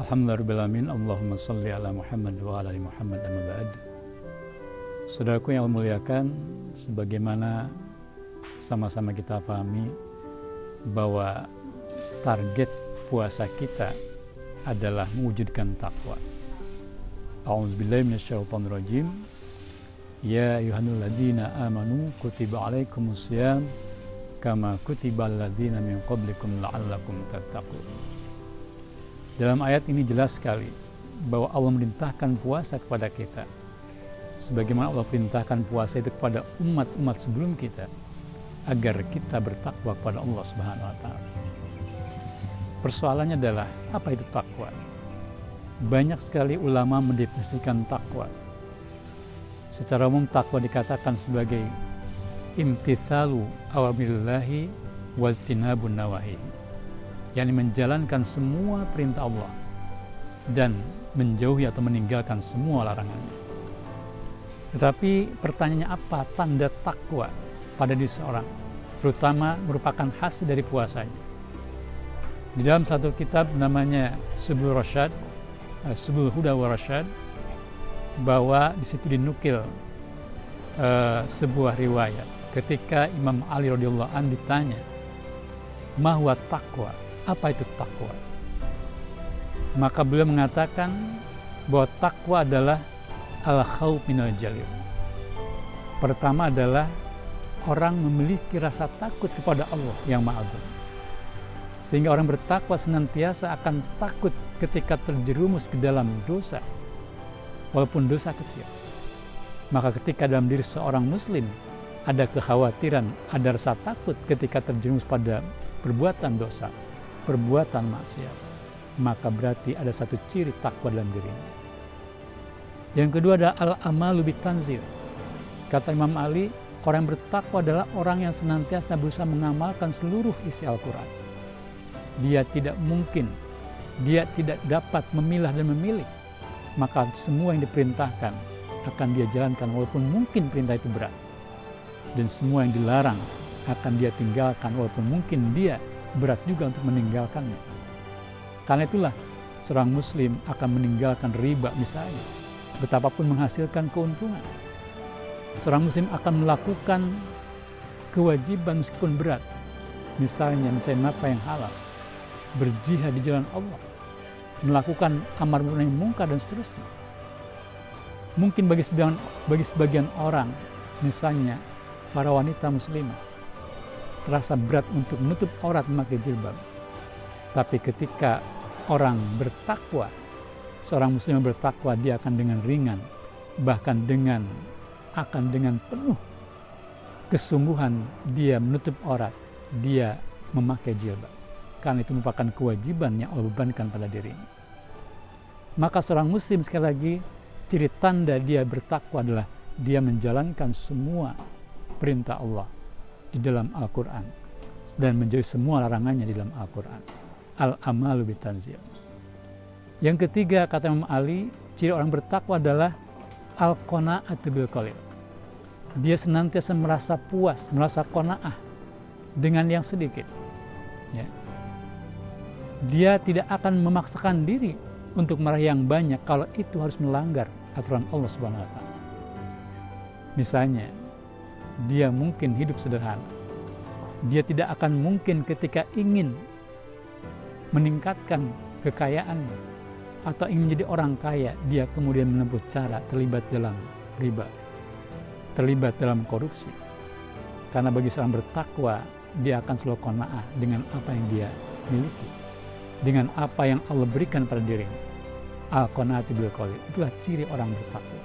Alhamdulillahirrahmanirrahim. Allahumma salli ala Muhammad wa ala Muhammad amma ba'd. Saudaraku yang muliakan, sebagaimana sama-sama kita pahami bahwa target puasa kita adalah mewujudkan takwa. A'udzubillahi. Ya ayyuhalladzina amanu kutiba alaikumusiyam kama kutibal ladzina min qablikum la'allakum tattaqun. Dalam ayat ini jelas sekali bahwa Allah merintahkan puasa kepada kita. Sebagaimana Allah perintahkan puasa itu kepada umat-umat sebelum kita agar kita bertakwa kepada Allah Subhanahu wa taala. Persoalannya adalah apa itu takwa? Banyak sekali ulama mendefinisikan takwa. Secara umum takwa dikatakan sebagai imtithalu awamirillahi wajtinabun nawahi yakni menjalankan semua perintah Allah dan menjauhi atau meninggalkan semua larangannya tetapi pertanyaannya apa? Tanda takwa pada diri seorang terutama merupakan hasil dari puasanya. Di dalam satu kitab namanya Subul Rasyad eh, Subul Huda wa Rasyad bahwa di situ dinukil uh, sebuah riwayat. Ketika Imam Ali radhiyallahu an ditanya mahwa takwa apa itu takwa? Maka beliau mengatakan bahwa takwa adalah al khawf minal jalil pertama adalah orang memiliki rasa takut kepada Allah yang maha agung. Sehingga orang bertakwa senantiasa akan takut ketika terjerumus ke dalam dosa walaupun dosa kecil. Maka ketika dalam diri seorang muslim ada kekhawatiran, ada rasa takut ketika terjerumus pada perbuatan dosa, perbuatan maksiat, maka berarti ada satu ciri takwa dalam dirinya. Yang kedua ada al-amalu bitanzil. Kata Imam Ali, orang yang bertakwa adalah orang yang senantiasa berusaha mengamalkan seluruh isi Al-Quran. Dia tidak mungkin, dia tidak dapat memilah dan memilih. Maka semua yang diperintahkan akan dia jalankan walaupun mungkin perintah itu berat dan semua yang dilarang akan dia tinggalkan walaupun mungkin dia berat juga untuk meninggalkannya. Karena itulah seorang muslim akan meninggalkan riba misalnya, betapapun menghasilkan keuntungan. Seorang muslim akan melakukan kewajiban meskipun berat, misalnya mencari nafkah yang halal, berjihad di jalan Allah, melakukan amar ma'ruf mungkar dan seterusnya. Mungkin bagi sebagian, bagi sebagian orang, misalnya para wanita muslimah terasa berat untuk menutup aurat memakai jilbab. Tapi ketika orang bertakwa, seorang muslim bertakwa dia akan dengan ringan, bahkan dengan akan dengan penuh kesungguhan dia menutup aurat, dia memakai jilbab. Karena itu merupakan kewajiban yang Allah bebankan pada dirinya. Maka seorang muslim sekali lagi ciri tanda dia bertakwa adalah dia menjalankan semua perintah Allah di dalam Al-Quran dan menjauhi semua larangannya di dalam Al-Quran. Al-amalu bitanzil. Yang ketiga kata Imam Ali, ciri orang bertakwa adalah al-qana'atu bil qalil. Dia senantiasa merasa puas, merasa kona'ah dengan yang sedikit. Ya. Dia tidak akan memaksakan diri untuk meraih yang banyak kalau itu harus melanggar aturan Allah Subhanahu wa taala. Misalnya, dia mungkin hidup sederhana. Dia tidak akan mungkin ketika ingin meningkatkan kekayaannya atau ingin menjadi orang kaya, dia kemudian menempuh cara terlibat dalam riba, terlibat dalam korupsi. Karena bagi seorang bertakwa, dia akan selalu kona'ah dengan apa yang dia miliki, dengan apa yang Allah berikan pada dirinya. Al-qanaati bil Itulah ciri orang bertakwa.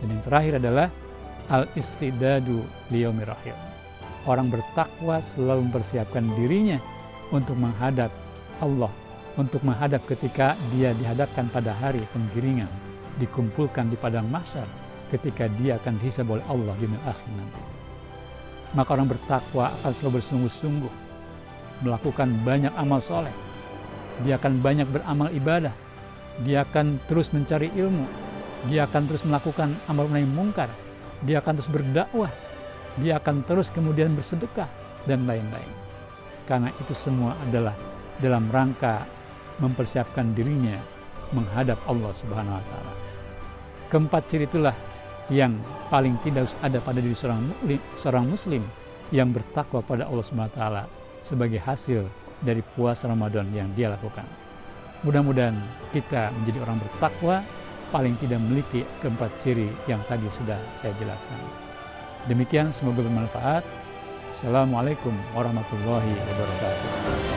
Dan yang terakhir adalah al-istidadu liyaumir. Orang bertakwa selalu mempersiapkan dirinya untuk menghadap Allah untuk menghadap ketika dia dihadapkan pada hari penggiringan, dikumpulkan di padang mahsyar ketika dia akan dihisab oleh Allah di akhir nanti. Maka orang bertakwa akan selalu bersungguh-sungguh melakukan banyak amal soleh. Dia akan banyak beramal ibadah. Dia akan terus mencari ilmu. Dia akan terus melakukan amal nahi mungkar. Dia akan terus berdakwah. Dia akan terus kemudian bersedekah dan lain-lain. Karena itu semua adalah dalam rangka mempersiapkan dirinya menghadap Allah Subhanahu wa taala. Keempat ciri itulah yang paling tidak harus ada pada diri seorang muslim, seorang muslim yang bertakwa pada Allah Subhanahu wa taala sebagai hasil dari puasa Ramadan yang dia lakukan. Mudah-mudahan kita menjadi orang bertakwa paling tidak memiliki keempat ciri yang tadi sudah saya jelaskan. Demikian semoga bermanfaat. Assalamualaikum warahmatullahi wabarakatuh.